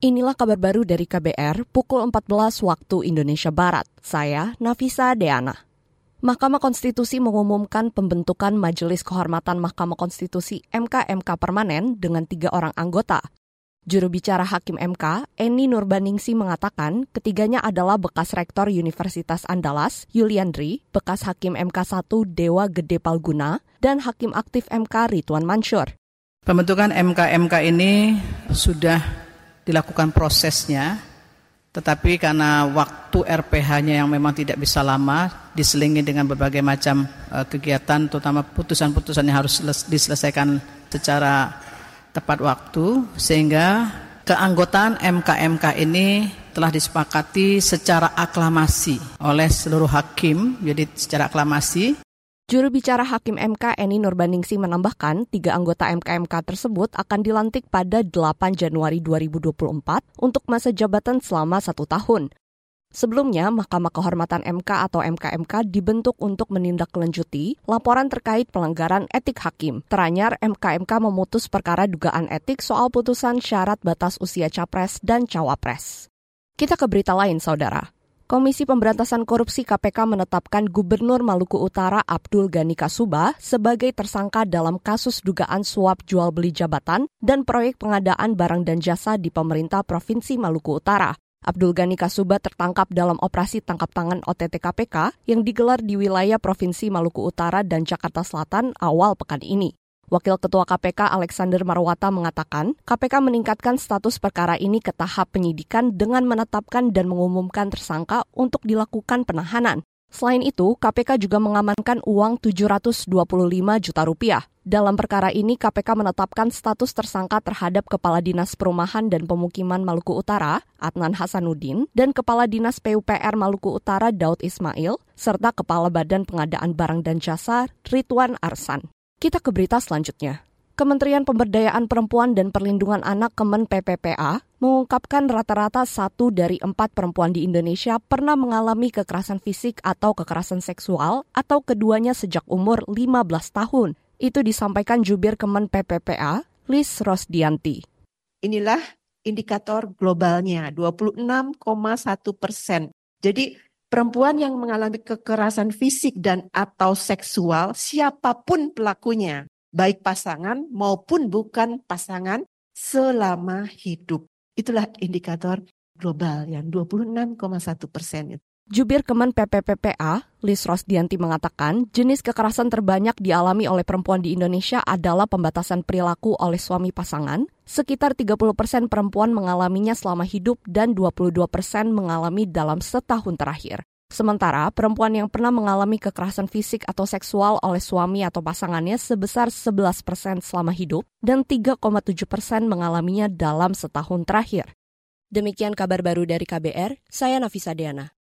Inilah kabar baru dari KBR pukul 14 waktu Indonesia Barat. Saya Nafisa Deana. Mahkamah Konstitusi mengumumkan pembentukan Majelis Kehormatan Mahkamah Konstitusi MK-MK Permanen dengan tiga orang anggota. Juru bicara Hakim MK, Eni Nurbaningsi mengatakan ketiganya adalah bekas Rektor Universitas Andalas, Yuliandri, bekas Hakim MK1 Dewa Gede Palguna, dan Hakim Aktif MK Rituan Mansur. Pembentukan MK-MK ini sudah dilakukan prosesnya, tetapi karena waktu RPH-nya yang memang tidak bisa lama, diselingi dengan berbagai macam uh, kegiatan, terutama putusan-putusan yang harus diselesaikan secara tepat waktu, sehingga keanggotaan MK-MK ini telah disepakati secara aklamasi oleh seluruh hakim, jadi secara aklamasi Juru bicara Hakim MK Eni Nurbaningsi menambahkan, tiga anggota MK-MK tersebut akan dilantik pada 8 Januari 2024 untuk masa jabatan selama satu tahun. Sebelumnya, Mahkamah Kehormatan MK atau MKMK dibentuk untuk menindaklanjuti laporan terkait pelanggaran etik hakim. Teranyar, MKMK memutus perkara dugaan etik soal putusan syarat batas usia capres dan cawapres. Kita ke berita lain, saudara. Komisi Pemberantasan Korupsi KPK menetapkan Gubernur Maluku Utara Abdul Ghani Kasuba sebagai tersangka dalam kasus dugaan suap jual beli jabatan dan proyek pengadaan barang dan jasa di pemerintah Provinsi Maluku Utara. Abdul Ghani Kasuba tertangkap dalam operasi tangkap tangan OTT KPK yang digelar di wilayah Provinsi Maluku Utara dan Jakarta Selatan awal pekan ini. Wakil Ketua KPK Alexander Marwata mengatakan, KPK meningkatkan status perkara ini ke tahap penyidikan dengan menetapkan dan mengumumkan tersangka untuk dilakukan penahanan. Selain itu, KPK juga mengamankan uang 725 juta rupiah. Dalam perkara ini, KPK menetapkan status tersangka terhadap Kepala Dinas Perumahan dan Pemukiman Maluku Utara, Adnan Hasanuddin, dan Kepala Dinas PUPR Maluku Utara, Daud Ismail, serta Kepala Badan Pengadaan Barang dan Jasa, Ridwan Arsan. Kita ke berita selanjutnya. Kementerian Pemberdayaan Perempuan dan Perlindungan Anak Kemen PPPA mengungkapkan rata-rata satu dari empat perempuan di Indonesia pernah mengalami kekerasan fisik atau kekerasan seksual atau keduanya sejak umur 15 tahun. Itu disampaikan jubir Kemen PPPA, Liz Rosdianti. Inilah indikator globalnya, 26,1 persen. Jadi perempuan yang mengalami kekerasan fisik dan atau seksual, siapa pun pelakunya, baik pasangan maupun bukan pasangan, selama hidup. Itulah indikator global yang 26,1 persen. Jubir Kemen PPPPA, Liz Rosdianti mengatakan, jenis kekerasan terbanyak dialami oleh perempuan di Indonesia adalah pembatasan perilaku oleh suami pasangan. Sekitar 30 persen perempuan mengalaminya selama hidup dan 22 persen mengalami dalam setahun terakhir. Sementara perempuan yang pernah mengalami kekerasan fisik atau seksual oleh suami atau pasangannya sebesar 11 persen selama hidup dan 3,7 persen mengalaminya dalam setahun terakhir. Demikian kabar baru dari KBR, saya Nafisa Deana.